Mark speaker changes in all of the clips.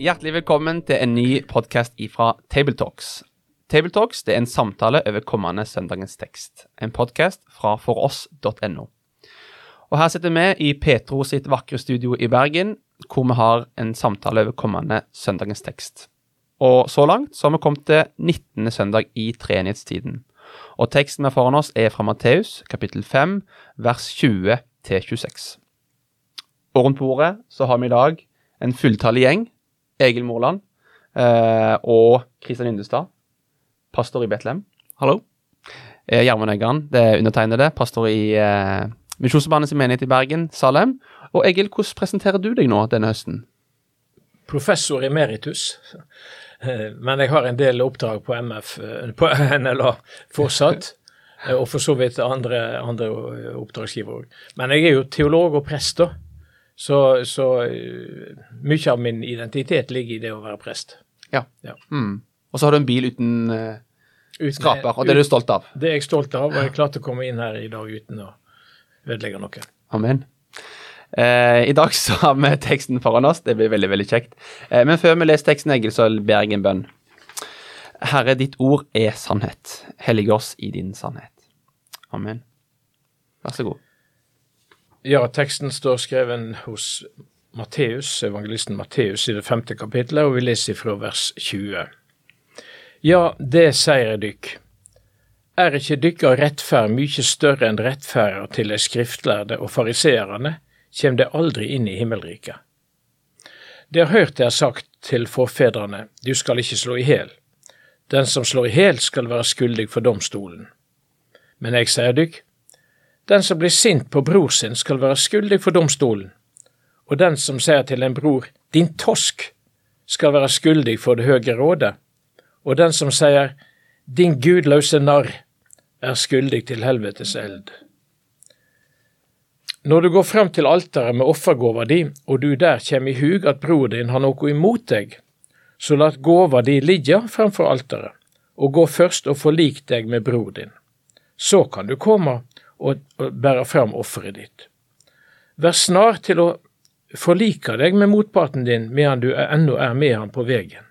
Speaker 1: Hjertelig velkommen til en ny podkast ifra Tabletalks. Tabletalks er en samtale over kommende søndagens tekst. En podkast fra foross.no. Og Her sitter vi i Petro sitt vakre studio i Bergen, hvor vi har en samtale over kommende søndagens tekst. Og så langt så har vi kommet til 19. søndag i treenighetstiden. Og teksten vi har foran oss er fra Matteus kapittel 5, vers 20 til 26. Og rundt bordet så har vi i dag en fulltallig gjeng Egil Morland eh, og Kristian Yndestad, pastor i Betlehem.
Speaker 2: Hallo.
Speaker 1: Eh, Gjermund Eggan, det er undertegnede, pastor i eh, Misjonsforbandets menighet i Bergen, Salem. Og Egil, hvordan presenterer du deg nå denne høsten?
Speaker 2: Professor emeritus. Eh, Men jeg har en del oppdrag på MF, eh, på NLA fortsatt. eh, Og for så vidt andre, andre oppdragsgivere òg. Men jeg er jo teolog og prest, da. Så, så eh, mye av min identitet ligger i det å være prest.
Speaker 1: Ja.
Speaker 2: Ja.
Speaker 1: Mm. Og så har du en bil uten uh,
Speaker 2: Uten-
Speaker 1: skraper, og det er du stolt av.
Speaker 2: Det er jeg stolt av, og jeg klarte å komme inn her i dag uten å ødelegge noe.
Speaker 1: Amen. Eh, I dag så har vi teksten foran oss. Det blir veldig veldig kjekt. Eh, men før vi leser teksten, Egil, så ber jeg en bønn. Herre, ditt ord er sannhet. Hellig oss i din sannhet. Amen. Vær så god.
Speaker 2: Ja, teksten står skreven hos Matteus, evangelisten Matteus i det femte kapittelet, og vi leser fra vers 20. Ja, det sier jeg dykk. Er ikke dykkar rettferd mykje større enn rettferda til de skriftlærde og fariseerne, kjem det aldri inn i himmelriket. Det har hørt det er sagt til forfedrene, du skal ikke slå i hæl. Den som slår i hæl skal være skyldig for domstolen. Men jeg sier dykk, den som blir sint på bror sin, skal være skyldig for domstolen, og den som sier til en bror, din tosk, skal være skyldig for det høye rådet, og den som sier, din gudløse narr, er skyldig til helvetes eld. Når du går frem til alteret med offergåva di, og du der kommer i hug at bror din har noe imot deg, så la gåva di ligge fremfor alteret, og gå først og forlik deg med bror din. Så kan du komme og, og bære fram offeret ditt. Vær snar til å forlike deg med motparten din medan du ennå er med han på vegen.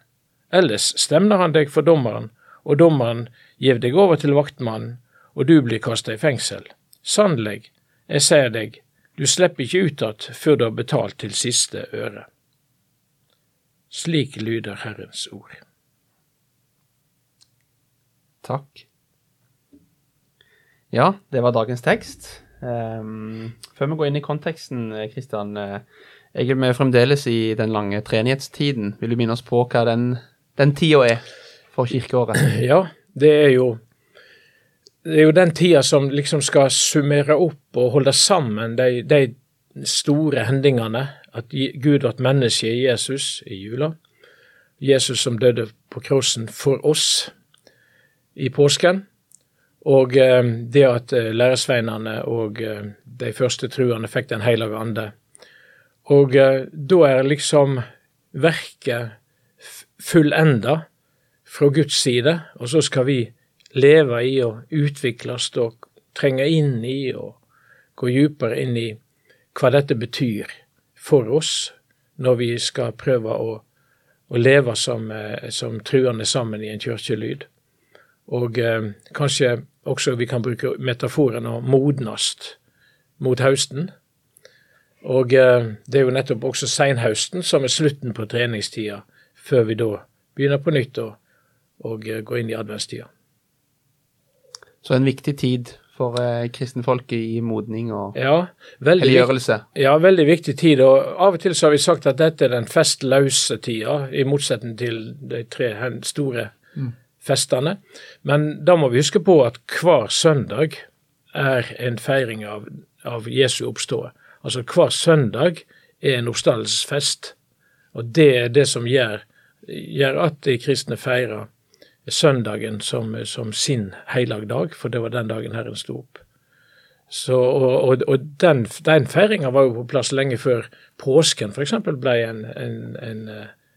Speaker 2: Ellers stemner han deg for dommeren, og dommeren gjev deg over til vaktmannen, og du blir kasta i fengsel. Sannelig, jeg sier deg, du slipper ikke ut att før du har betalt til siste øre. Slik lyder Herrens ord.
Speaker 1: Takk. Ja, det var dagens tekst. Um, før vi går inn i konteksten, eh, Kristian. Jeg er er fremdeles i den lange treenighetstiden. Vil du minne oss på hva den, den tida er for kirkeåret?
Speaker 2: Ja, det er jo det er jo den tida som liksom skal summere opp og holde sammen de, de store hendingene. At Gud ble menneske i Jesus i jula. Jesus som døde på krossen for oss i påsken. Og eh, det at eh, læresveinene og eh, de første truende fikk Den hellige ande. Og da er liksom verket fullenda fra Guds side, og så skal vi leve i og utvikles og trenge inn i og gå dypere inn i hva dette betyr for oss når vi skal prøve å, å leve som, som truende sammen i en kirkelyd. Og eh, kanskje også vi kan bruke metaforen å modnast mot høsten. Og eh, det er jo nettopp også seinhøsten som er slutten på treningstida, før vi da begynner på nytt og, og går inn i adventstida.
Speaker 1: Så en viktig tid for eh, kristenfolket i modning og
Speaker 2: Ja, veldig,
Speaker 1: helliggjørelse.
Speaker 2: ja, veldig viktig tid. Og av og til så har vi sagt at dette er den festløse tida, i motsetning til de tre store store festene. Men da må vi huske på at hver søndag er en feiring av, av Jesu oppståe. Altså hver søndag er en oppstandelsesfest. Og det er det som gjør, gjør at de kristne feirer søndagen som, som sin helligdag, for det var den dagen Herren sto opp. Så, og, og, og den, den feiringa var jo på plass lenge før påsken f.eks. ble en, en, en,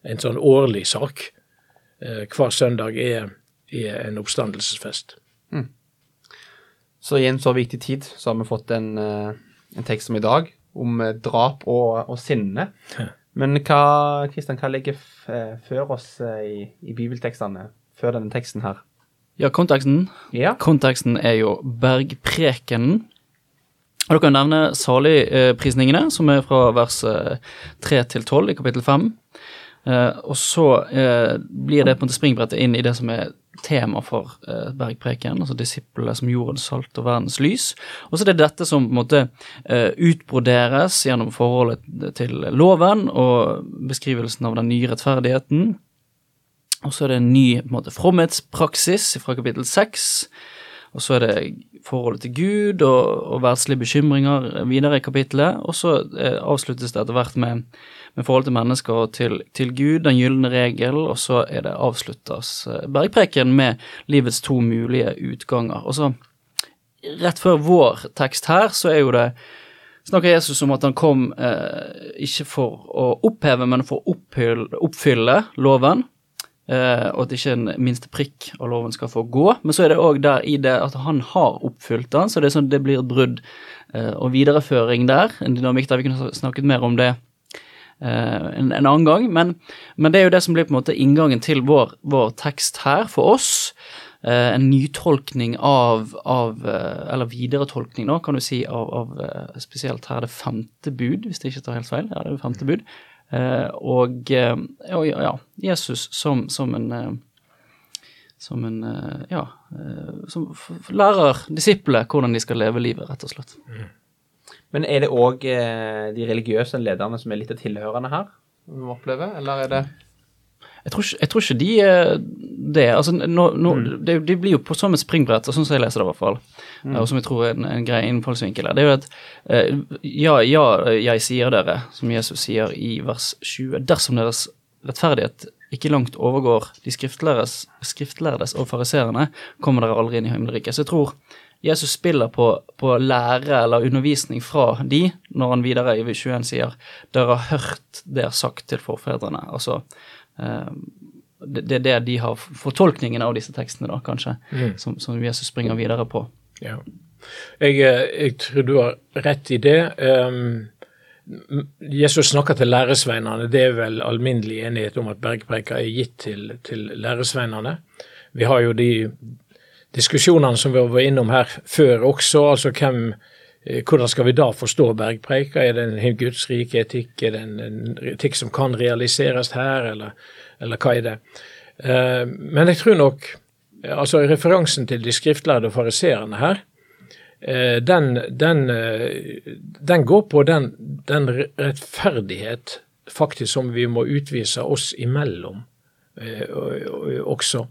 Speaker 2: en, sånn årlig sak. Eh, hver søndag er, er en oppstandelsesfest. Mm.
Speaker 1: Så i en så viktig tid så har vi fått en, eh, en tekst som i dag, om eh, drap og, og sinne. Men hva, Kristian, hva ligger før oss i, i bibeltekstene, før denne teksten her?
Speaker 3: Ja, konteksten.
Speaker 1: Ja.
Speaker 3: Konteksten er jo bergprekenen. Og Dere kan nevne saligprisningene, som er fra vers 3 eh, til 12 i kapittel 5. Eh, og så eh, blir det på en måte springbrettet inn i det som er tema for bergpreken, altså disiplene som jordens salt og verdens lys. Og så er det dette som på en måte utbroderes gjennom forholdet til loven og beskrivelsen av den nye rettferdigheten. Og så er det en ny på en måte, fromhetspraksis fra kapittel 6 og så er det forholdet til Gud og, og verdslige bekymringer videre i kapittelet. Og så eh, avsluttes det etter hvert med, med forholdet til mennesker og til, til, Gud, den gylne regel, og så er det avsluttes eh, bergpreken med livets to mulige utganger. Og så, rett før vår tekst her, så er jo det snakker Jesus om at han kom eh, ikke for å oppheve, men for å oppfylle loven. Eh, og at ikke en minste prikk av loven skal få gå. Men så er det òg der i det at han har oppfylt den, så det sånn det blir et brudd eh, og videreføring der. En dynamikk der vi kunne snakket mer om det en, en, annen gang. Men, men, det er jo det som blir på en måte inngangen til vår, vår tekst her for oss. en nytolkning av, av Eller videretolkning, da, kan du si, av, av spesielt her det femte bud, hvis jeg ikke tar helt feil. Ja, det er det femte bud. Eh, og, eh, og ja, Jesus som, som en eh, som en ja, som lærer disiplene hvordan de skal leve livet, rett og slett. Mm.
Speaker 1: Men er det òg de religiøse lederne som er litt av tilhørende her, som opplever, eller er det
Speaker 3: jeg tror, ikke, jeg tror ikke, de er det. Altså, nå, nå, mm. det, de blir jo på som et springbrett, sånn som jeg leser det i hvert fall, mm. og som jeg tror er en, en grei innfallsvinkel her. Det er jo at ja, ja, jeg sier dere, som Jesus sier i vers 20, dersom deres rettferdighet ikke langt overgår de skriftlærdes, skriftlærdes og fariserene, kommer dere aldri inn i himmelriket. Så jeg tror Jesus spiller på, på, lære eller undervisning fra de, når han videre i 21 sier dere har hørt det er sagt til forfedrene. Altså Eh, det, er det de har fortolkningen av disse tekstene, da, kanskje, mm. som, som, Jesus springer videre på.
Speaker 2: Ja. Jeg, eh, jeg, tror du har rett i det. Um, Jesus snakker til læresveinene. Det er vel alminnelig enighet om at bergpreika er gitt til, til læresveinene. Vi har jo de diskusjonene som vi var innom her før også. altså hvem Eh, hvordan skal vi da forstå bergpreika? Er det en Guds rike etikk? Er det en, etikk som kan realiseres her, eller, eller hva er det? Uh, men jeg tror nok altså Referansen til de skriftlærde og fariseerne her, uh, den, den, den, går på den, den, rettferdighet faktisk som vi må utvise oss imellom også,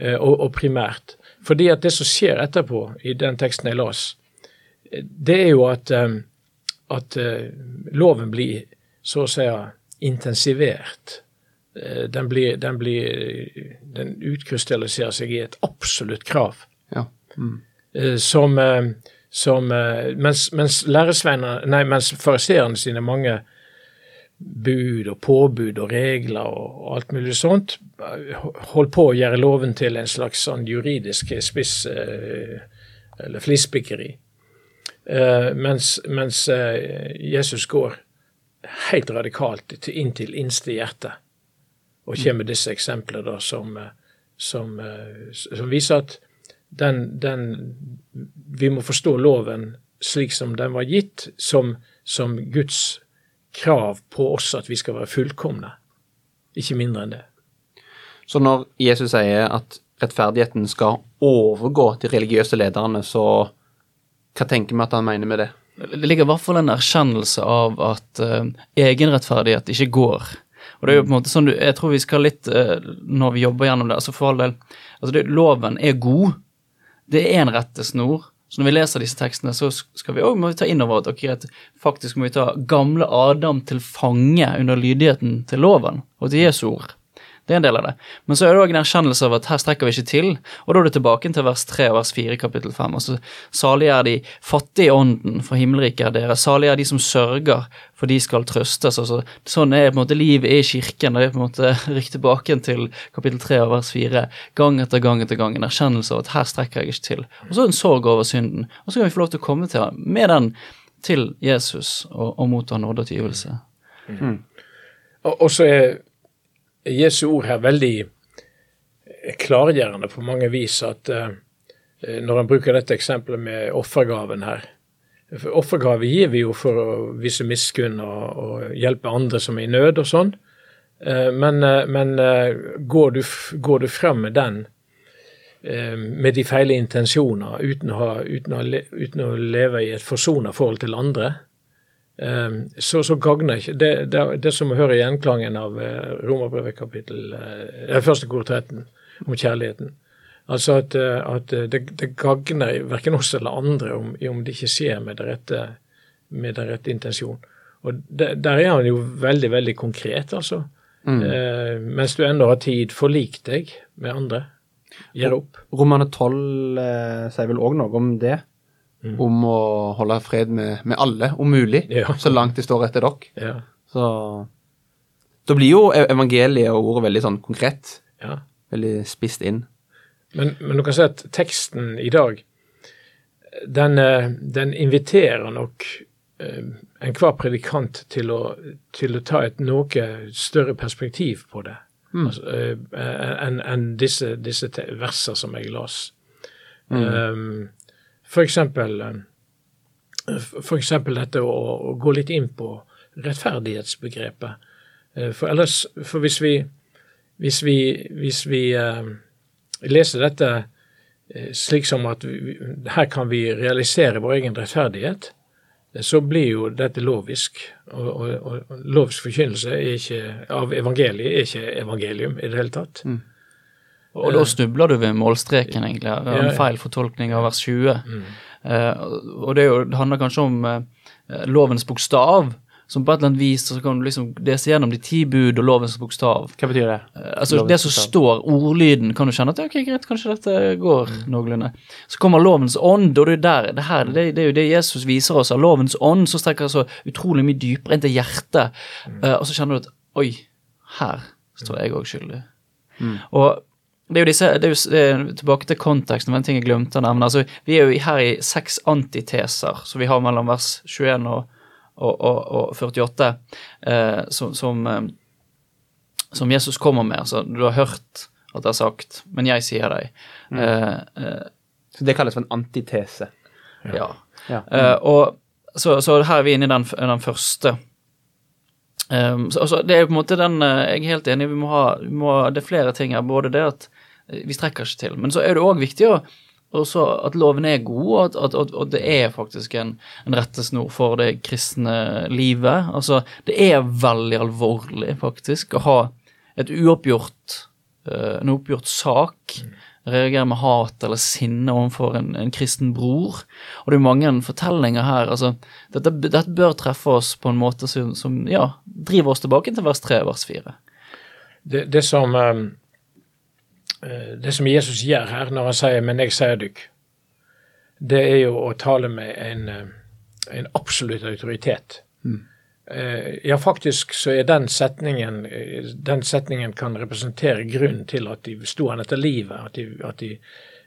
Speaker 2: og, og primært. Fordi at det som skjer etterpå i den teksten jeg las, det er jo at, eh, at eh, loven blir så å si intensivert. Eh, den, blir, den, blir, den utkrystalliserer seg i et absolutt krav.
Speaker 1: Ja. Mm.
Speaker 2: Som, som, mens, mens nei, mens fariseerne sine mange bud og påbud og regler og alt mulig sånt holdt på å gjøre loven til en slags sånn juridisk spiss eller flispikkeri. Uh, mens, mens uh, Jesus går helt radikalt inn til innste hjerte og kommer med disse eksemplene da, som, eh, som, som, viser at den, den, Vi må forstå loven slik som den var gitt, som, som Guds krav på oss at vi skal være fullkomne. Ikke mindre enn det.
Speaker 1: Så når Jesus sier at rettferdigheten skal overgå de religiøse lederne, så hva tenker vi at han mener med det?
Speaker 3: Det ligger i hvert fall en erkjennelse av at uh, egenrettferdighet ikke går. Og det er jo på en måte sånn, du, Jeg tror vi skal litt, uh, når vi jobber gjennom det altså For all del, altså det, loven er god. Det er en rettesnor Så når vi leser disse tekstene, så skal vi også, må vi ta inn over at okay, at faktisk må vi ta gamle Adam til fange under lydigheten til loven og til Jesu ord. Det er en del av det. Men så er det òg en erkjennelse av at her strekker vi ikke til. Og da er det tilbake til vers 3 og vers 4 i kapittel 5. Altså, salige er de fattige i ånden, for himmelriket er dere. Salige er de som sørger, for de skal trøstes. Altså, sånn er på en måte livet i kirken. Det er på en måte rykk tilbake til kapittel 3 og vers 4. Gang etter gang etter gang. En erkjennelse av at her strekker jeg ikke til. Og så en sorg over synden. Og så kan vi få lov til å komme til med den til Jesus og, og motta nåde og tilgivelse.
Speaker 2: Mm. Og, og så er Jesu ord her veldig eh, klargjørende på mange vis. at uh, Når han bruker dette eksempelet med offergaven her for Offergave gir vi jo for å vise miskunn og, og hjelpe andre som er i nød og sånn. Uh, men, men går, du, går, du, frem med den med de feile intensjoner uten å, ha, uten, å, uten å, leve i et forsona forhold til andre, så, så gagner ikke det, det, det som hører gjenklangen av eh, Romerbrevet kapittel eh, første kor 13 om kjærligheten. Altså at, eh, at det, det, gagner verken oss eller andre om, om det ikke skjer med det rette, med det rette intensjon. Og det, Der er han jo veldig, veldig konkret, altså. Mm. Eh, mens du ennå har tid, forlik deg med andre. Gjør opp.
Speaker 1: Romane 12 eh, sier vel òg noe om det? Mm. om å holde fred med, med alle, om mulig, ja. så langt de står etter dere.
Speaker 2: Ja.
Speaker 1: Så da blir jo e- evangeliet og ordet veldig sånn konkret.
Speaker 2: Ja.
Speaker 1: Veldig spist inn.
Speaker 2: Men, men, du kan si at teksten i dag, den, eh, den inviterer nok eh, enhver predikant til å, til å, ta et noe større perspektiv på det mm. altså, eh, enn en disse, disse verser som jeg las. Mm. Um, eksempel, eh, eksempel dette å, å, gå litt inn på rettferdighetsbegrepet. Eh, for ellers, for hvis vi, hvis vi, hvis vi uh, leser dette slik som at vi, her kan vi realisere vår egen rettferdighet, så blir jo dette lovisk. Og, og, og lovisk forkynnelse av evangeliet er ikke evangelium i det hele tatt. Mm.
Speaker 3: Og da snubler du ved målstreken, egentlig. En feil fortolkning av vers 20. Mm. Uh, og det, jo, det, handler kanskje om uh, lovens bokstav, som på et eller annet vis så kan du liksom lese gjennom de ti bud og lovens bokstav.
Speaker 1: Hva betyr det?
Speaker 3: Uh, altså lovens Det som bokstav. står, ordlyden, kan du kjenne at ok, greit, kanskje dette går mm. noenlunde. Så kommer lovens ånd, og det er, der, det, her, det, det, er jo det Jesus viser oss. Av lovens ånd så strekker så utrolig mye dypere inn til hjertet, mm. og så kjenner du at oi, her står jeg òg skyldig. Mm. Og det er jo disse, det er jo, det er, Tilbake til konteksten, det var en ting jeg glemte å nevne. Altså, vi er jo her i seks antiteser, som vi har mellom vers 21 og, og, og, og 48, eh, som, som, eh, som, Jesus kommer med. Altså, du har hørt at det er sagt, men jeg sier deg. Mm. Eh,
Speaker 1: eh så det kalles for en antitese?
Speaker 3: Ja. ja. Mm. og så, så, her er vi inne i den, den første. Um, så, altså, det er jo på en måte den Jeg er helt enig, vi må ha, vi må, det er flere ting her. Både det at vi strekker ikke til. Men så er det òg viktig å, at loven er god, og at, at, at, det er faktisk en, en rettesnor for det kristne livet. Altså, det er veldig alvorlig, faktisk, å ha et uoppgjort, uh, en oppgjort sak. Reagere med hat eller sinne overfor en, en, kristen bror. Og det er mange fortellinger her. altså, Dette, dette bør treffe oss på en måte som, som ja, driver oss tilbake til vers 3, vers 4.
Speaker 2: Det, det som um Eh, det som Jesus gjør her når han sier 'men jeg sier dykk', det er jo å tale med en, eh, en absolutt autoritet. Mm. Ja, faktisk så er den setningen den setningen kan representere grunnen til at de sto han etter livet. At de, at de,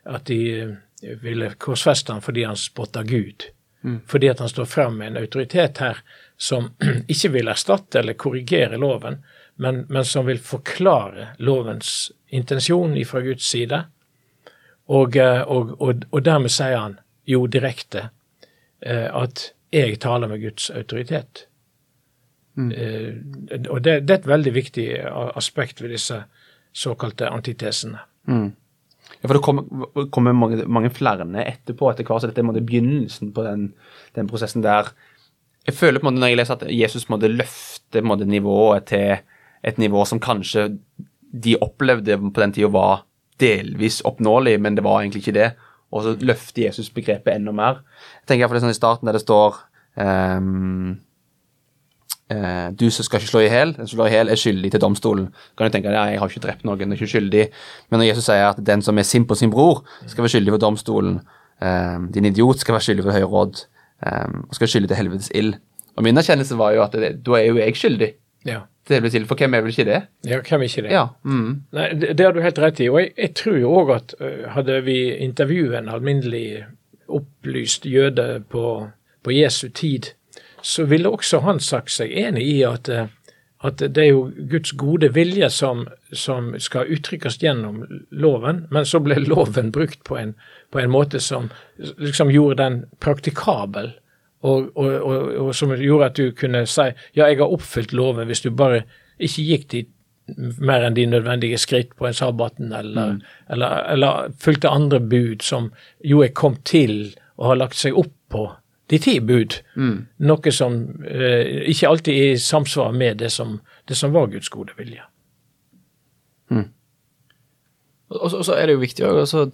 Speaker 2: at de ville korsfeste han fordi han spotta Gud. Mm. Fordi at han står frem med en autoritet her som ikke vil erstatte eller korrigere loven, men, men som vil forklare lovens intensjon fra Guds side. Og, eh, og, og, og dermed sier han jo direkte eh, at jeg taler med Guds autoritet. Mm. Eh, og det, det, er et veldig viktig aspekt ved disse såkalte antitesene.
Speaker 1: Mm. Ja, for Det kommer, kommer mange, mange, flere etterpå, etter hvert, så dette er begynnelsen på den, den, prosessen der. Jeg føler på en måte når jeg leser at Jesus måtte løfte måte, nivået til et nivå som kanskje de opplevde på den tida var delvis oppnåelig, men det var egentlig ikke det. og så løfter Jesus begrepet enda mer. Jeg tenker iallfall sånn i starten der det står um, uh, Du som skal ikke slå i hjel, den som slår i hjel, er skyldig til domstolen. Kan du tenke deg, jeg har ikke drept noen, jeg er ikke skyldig. Men når Jesus sier at den som er sint på sin bror, skal være skyldig for domstolen. ehm, din idiot skal være skyldig for høye råd, ehm, og skal være skyldig til helvetes ild. Og min erkjennelse var jo at det, da er jo jeg skyldig
Speaker 2: Ja.
Speaker 1: Det helvetes stille, for hvem er vel ikke det?
Speaker 2: ja, hvem er ikke det?
Speaker 1: Ja. Mm.
Speaker 2: Nei, det, det har du helt rett i. Og jeg, jeg tror jo òg at øh, hadde vi intervjuet en alminnelig opplyst jøde på, på Jesu tid, så ville også han sagt seg enig i at, øh, at det er jo Guds gode vilje som, som skal uttrykkes gjennom loven, men så ble loven brukt på en, på en måte som liksom gjorde den praktikabel. Og, og, og, og som gjorde at du kunne si ja, jeg har oppfylt loven hvis du bare ikke gikk dit mer enn de nødvendige skritt på en sabbaten, eller, eller, eller fulgte andre bud som jo er kommet til og har lagt seg opp på. De ti bud. Noe som eh, ikke alltid er i samsvar med det som, det som var Guds gode vilje.
Speaker 3: Så- og så er det jo viktig å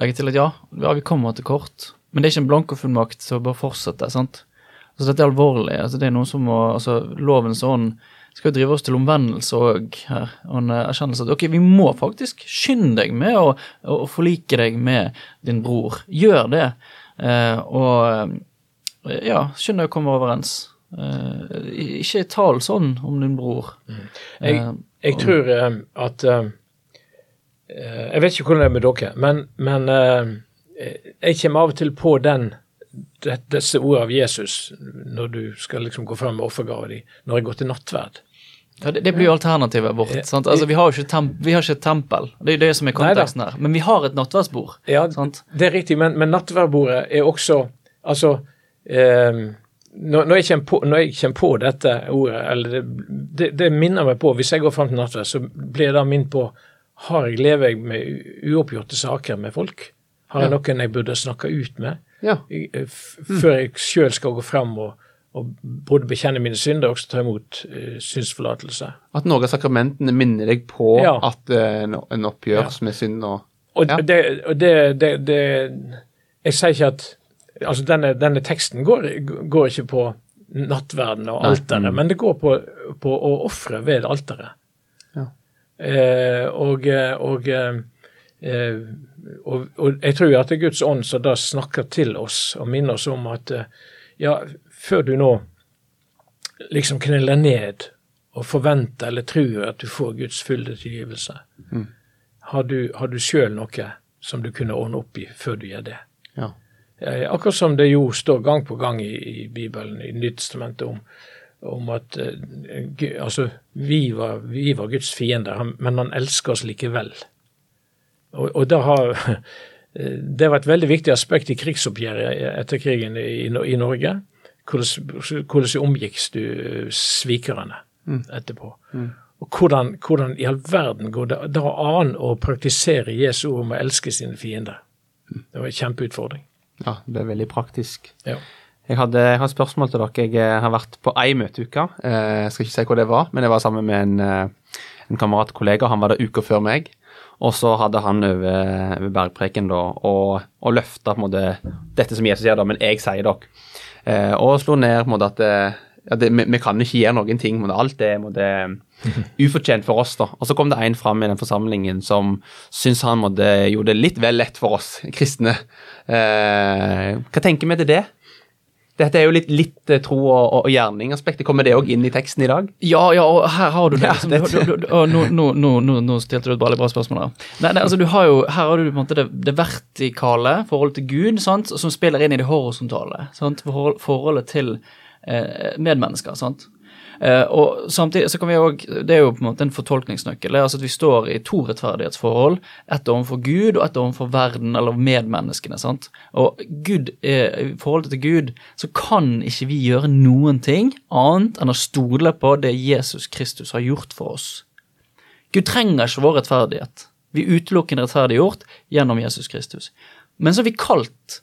Speaker 3: legge til at ja, ja, vi kommer til kort, men det er ikke en blankofullmakt å bare fortsette. sant? Altså Dette er alvorlig. altså Det er noe som må, altså Lovens ånd skal jo drive oss til omvendelse her. Og en eh, erkjennelse at ok, vi må faktisk skynde deg med å, å, å forlike deg med din bror. Gjør det. Eh, og eh, ja, skynd deg å komme overens. Eh, ikke tal sånn om din bror.
Speaker 2: Jeg,
Speaker 3: Eh,
Speaker 2: jeg tror eh, at eh, eh, Jeg vet ikke hvordan det er med dere, men, men eh, jeg kommer av og til på den disse ordene av Jesus når du skal liksom gå fram med offergava di, når jeg går til nattverd.
Speaker 3: Ja, det, det blir jo alternativet vårt. sant? Altså, Vi har jo ikke, vi har ikke et tempel, det er det som er konteksten her. Men vi har et nattverdsbord.
Speaker 2: Ja,
Speaker 3: sant?
Speaker 2: det er riktig, men, men nattverdbordet er også Altså eh, når, når, jeg kommer på, jeg på dette ordet, eller det, det, det minner meg på Hvis jeg går fram til nattverd, så blir jeg da minnet på Har jeg lever jeg med uoppgjorte saker med folk? Har jeg noen jeg burde snakke ut med?
Speaker 1: Ja.
Speaker 2: Eh, Før jeg sjøl skal gå fram og, og både bekjenne mine synder og også ta imot uh, synsforlatelse.
Speaker 1: At noen av sakramentene minner deg på
Speaker 2: Ja.
Speaker 1: at eh, en, en oppgjørs med synd og
Speaker 2: Og det, og det, det, det Jeg sier ikke at Altså, denne, denne teksten går, går ikke på nattverden og alteret, mm. men det går på, på å ofre ved alteret.
Speaker 1: Ja.
Speaker 2: Eh, og, og, eh, og, og jeg tror at det er Guds ånd som da snakker til oss og minner oss om at eh, ja, før du nå liksom kneler ned og forventer eller tror at du får Guds fulle tilgivelse, har du, har du sjøl noe som du kunne ordne opp i før du gjør det?
Speaker 1: Ja.
Speaker 2: Eh, akkurat som det jo står gang på gang i, i Bibelen, i Nytestamentet, om, om at eh, altså, vi, var, vi var Guds fiender, men han elsker oss likevel. Og, og det, har eh, Det var et veldig viktig aspekt i krigsoppgjøret etter krigen i, i Norge. Hvordan, hvordan omgikkes du svikerne etterpå? Og hvordan, hvordan i all verden går det da an å praktisere Jesu ord om å elske sine fiender? Det var en kjempeutfordring.
Speaker 1: ja, det er veldig praktisk.
Speaker 2: Ja.
Speaker 1: Jeg, hadde, jeg har spørsmål til dere. Jeg eh, har vært på ei møteuke. Eh, jeg skal ikke si hvor det var, men jeg var sammen med en, eh, en kamerat kollega. Han var der uka før meg. Og så hadde han over, over bergpreken da, og, og løfta på en måte dette som Jesus gjør, da, men jeg sier dere. Eh, og slo ned på en måte at eh, ja, det, vi, vi kan ikke gjøre noen ting. Men alt er på måte, ufortjent for oss. da. Og så kom det en fram i den forsamlingen som syntes han måtte, gjorde det litt vel lett for oss kristne. Eh, hva tenker vi til det? Dette er jo litt, litt eh, tro- og, og, og gjerning-aspektet. Kommer det òg inn i teksten i dag?
Speaker 3: Ja, ja, og her har du det.
Speaker 1: Ja,
Speaker 3: Liksom,
Speaker 1: det-
Speaker 3: du, du, du, nå, nå, nå, nå, stilte du et veldig bra spørsmål der. Nei, nei, altså du har jo, Her har du på en måte det, det vertikale forholdet til Gud, sant, som spiller inn i det horisontale. Sant, forhold, forholdet til eh, medmennesker. sant. Eh, og samtidig så kan vi også, Det er jo på en måte en fortolkningsnøkkel. altså at Vi står i to rettferdighetsforhold. Ett overfor Gud og ett overfor verden eller medmenneskene. sant? Og Gud, eh, I forholdet til Gud så kan ikke vi gjøre noen ting annet enn å stole på det Jesus Kristus har gjort for oss. Gud trenger ikke vår rettferdighet. Vi er utelukkende rettferdiggjort gjennom Jesus Kristus. Men så er vi kalt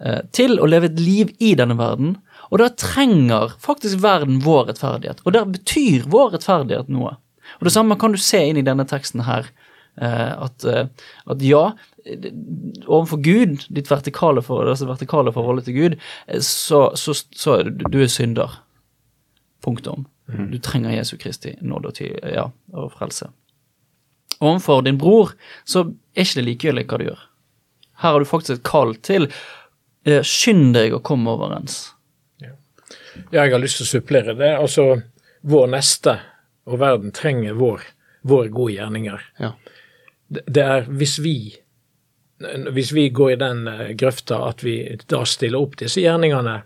Speaker 3: eh, til å leve et liv i denne verden, og da trenger faktisk verden vår rettferdighet. Og der betyr vår rettferdighet noe. Og det samme kan du se inn i denne teksten her. Eh, at, eh, at ja, overfor Gud, ditt vertikale forhold, altså vertikale forholdet til Gud, eh, så, så, så er du, du er synder. Punktum. Du trenger Jesu Kristi nåde og, ja, og frelse. Overfor din bror så er ikke det likegyldig hva du gjør. Her har du faktisk et kall til eh, skynd deg å komme overens.
Speaker 2: Ja, jeg har lyst til å supplere det. Altså, vår neste og verden trenger vår, våre gode gjerninger.
Speaker 1: Ja.
Speaker 2: Det, det er hvis vi hvis vi går i den eh, grøfta at vi da stiller opp disse gjerningene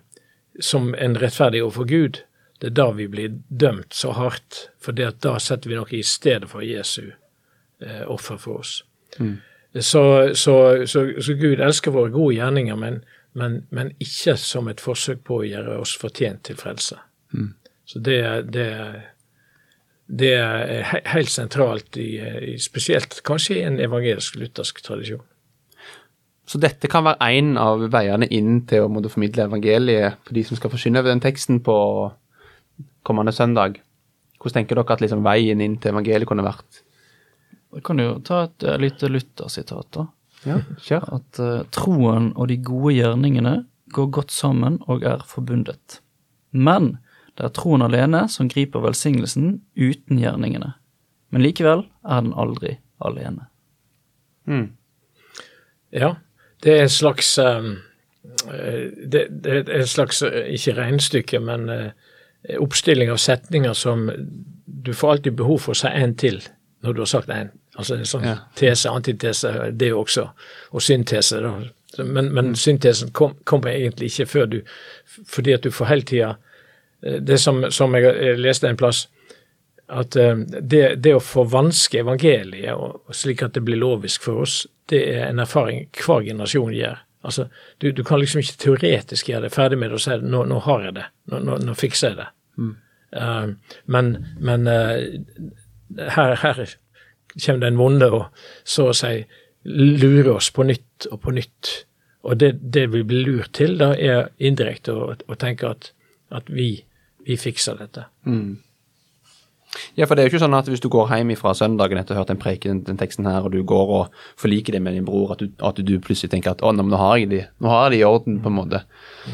Speaker 2: som en rettferdig overfor Gud, det er da vi blir dømt så hardt, for da setter vi noe i stedet for Jesu eh, offer for oss. Så, så, så, så Gud elsker våre gode gjerninger, men, men, men ikke som et forsøk på å gjøre oss fortjent til frelse. Så det, det, det er helt sentralt, i, i, spesielt kanskje i en evangelisk-luthersk tradisjon.
Speaker 1: Så dette kan være en av veiene inn til å måtte formidle evangeliet for de som skal forsyne over den teksten på kommende søndag. Hvordan tenker dere at liksom veien inn til evangeliet kunne vært?
Speaker 3: Jeg kan jo ta et uh, lite Luther-sitat, da.
Speaker 1: Ja, kjør.
Speaker 3: At uh, troen og de gode gjerningene går godt sammen og er forbundet. Men det er troen alene som griper velsignelsen uten gjerningene. Men likevel er den aldri alene.
Speaker 1: Mm.
Speaker 2: Ja, det er en slags um, det, det er en slags, eh, ikke regnestykke, men uh, oppstilling av setninger som du får alltid behov for å si en til når du har sagt en. Altså en sånn
Speaker 1: Ja.
Speaker 2: tese, antitese, det også. Og syntese, da. Men, men syntesen kom, kommer egentlig ikke før du Fordi at du får hele tida Det som, som jeg, leste en plass, at eh, det, det å forvanske evangeliet og, slik at det blir lovisk for oss, det er en erfaring hver generasjon gjør. Altså, du, du kan liksom ikke teoretisk gjøre det ferdig med det og si nå, nå har jeg det, nå, nå, nå fikser jeg det. Eh, men men uh, her, her kommer den vonde og så å si lurer oss på nytt og på nytt. Og det, det vi blir lurt til, da er indirekte å, å tenke at, at vi, vi fikser dette.
Speaker 1: Ja, for det er jo ikke sånn at hvis du går hjem fra søndagen etter å ha hørt den preken, den, teksten her, og du går og forliker det med din bror, at du, at du plutselig tenker at å, nå har jeg de, nå har jeg de i orden, på en måte.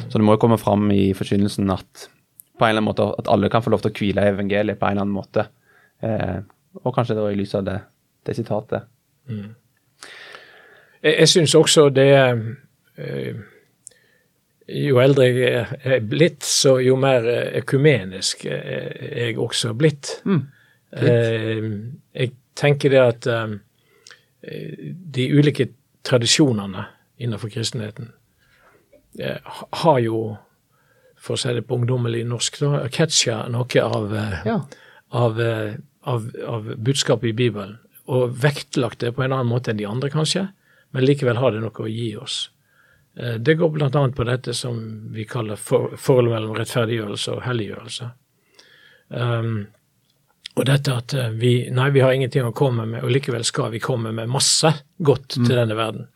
Speaker 1: Så det må jo komme fram i forkynnelsen at på en eller annen måte, at alle kan få lov til å hvile i evangeliet på en eller annen måte. Eh, og kanskje da i lys av det, det sitatet.
Speaker 2: Jeg, jeg syns også det eh, Jo eldre jeg er- blitt, så jo mer eh, økumenisk er jeg også blitt. Eh, jeg tenker det at eh, de ulike tradisjonene innenfor kristenheten eh, har jo, for å si det på ungdommelig norsk, catcha noe av eh,
Speaker 1: Ja.
Speaker 2: av, eh, av, av budskapet i Bibelen, og vektlagt det på en annen måte enn de andre, kanskje, men likevel har det noe å gi oss. Eh, Det går bl.a. på dette som vi kaller for, forholdet mellom rettferdiggjørelse og helliggjørelse. Um, og dette at eh, vi nei, vi har ingenting å komme med, og likevel skal vi komme med masse godt til denne verden.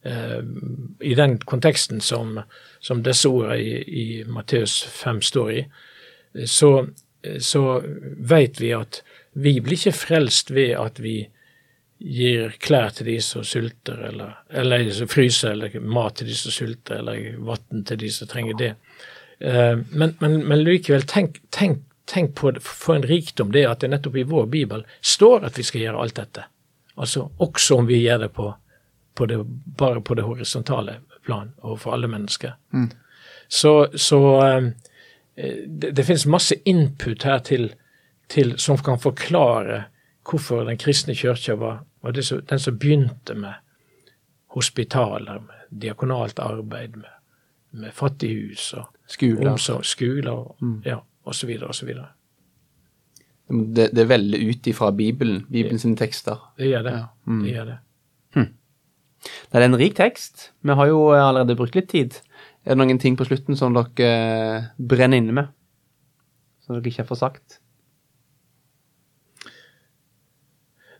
Speaker 2: Uh, I den konteksten som, som disse ordene i, i Matteus 5 står i, så, så vet vi at vi blir ikke frelst ved at vi gir klær til de som sulter, eller, eller de som fryser, eller mat til de som sulter, eller vann til de som trenger det. Eh, Men, men, men likevel, tenk, tenk, tenk på for en rikdom det at det nettopp i vår bibel står at vi skal gjøre alt dette. Altså også om vi gjør det på, på det, bare på det horisontale plan overfor alle mennesker. Så, så eh, det, det finnes masse input her til, til, som kan forklare hvorfor den kristne kirka var, var det som, den som begynte med hospitaler, med diakonalt arbeid, med, med fattighus og
Speaker 1: Skoler.
Speaker 2: omsorg, skoler og ja, osv. osv.
Speaker 1: Det, det veldig ut ifra Bibelen, Bibelens sine tekster.
Speaker 2: Det gjør det.
Speaker 1: Ja. Mm.
Speaker 2: det, gjør det.
Speaker 1: Det er en rik tekst. Vi har jo allerede brukt litt tid. Er det noen ting på slutten som dere eh, brenner inne med? Som dere ikke har fått sagt?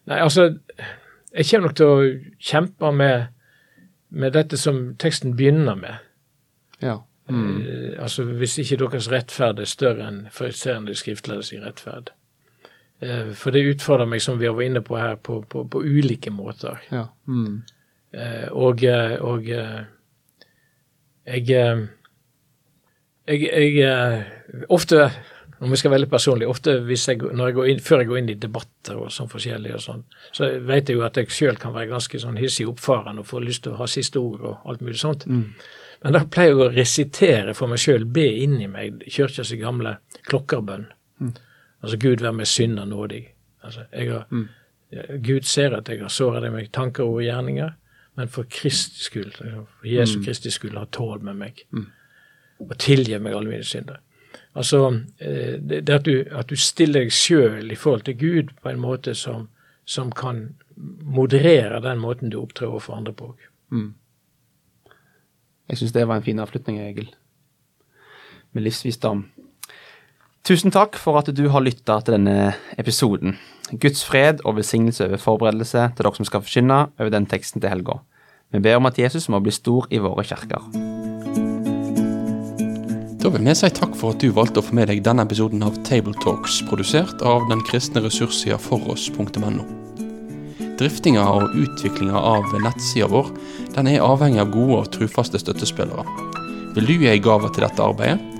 Speaker 2: Nei, altså, jeg kommer nok til å kjempe med, med dette som teksten begynner med.
Speaker 1: Ja.
Speaker 2: Eh, altså, hvis ikke deres rettferd er større enn fariseernes skriftlærdes rettferd. Eh, For det utfordrer meg, som vi var inne på her, på, på, på ulike måter.
Speaker 1: Ja. Mm.
Speaker 2: Eh, Og, eh, og eh, jeg, eh, jeg, jeg eh, Ofte, om vi skal være veldig personlig, ofte jeg, jeg går inn, før jeg går inn i debatter og sånn forskjellig, og sånn, så vet jeg jo at jeg sjøl kan være ganske sånn hissig oppfarende og få lyst til å ha siste ord og alt mulig sånt. Men da pleier jeg å resitere for meg sjøl, be inni meg kirkas gamle klokkerbønn. Altså Gud vær meg synder nådig. Altså, jeg har, Gud ser at jeg har såret deg med tanker og gjerninger, men for Kristi skyld, for Jesu Kristi skyld, ha tål med meg. Og tilgi meg alle mine synder. Altså, eh, det, det at, du, at du stiller deg sjøl i forhold til Gud på en måte som, som kan moderere den måten du opptrer overfor andre på.
Speaker 1: Jeg syns det var en fin avslutning, Egil. Med livsvisdom. Tusen takk for at du har lytta til denne episoden. Guds fred og velsignelse over forberedelse til dere som skal forkynne over den teksten til helga. Vi ber om at Jesus må bli stor i våre kjerker.
Speaker 4: Da vil vi si takk for at du valgte å få med deg denne episoden av Tabletalks, produsert av den kristne ressurssida foross.no. Driftinga og utviklinga av nettsida vår den er avhengig av gode og trufaste støttespillere. Vil du gi ei gave til dette arbeidet?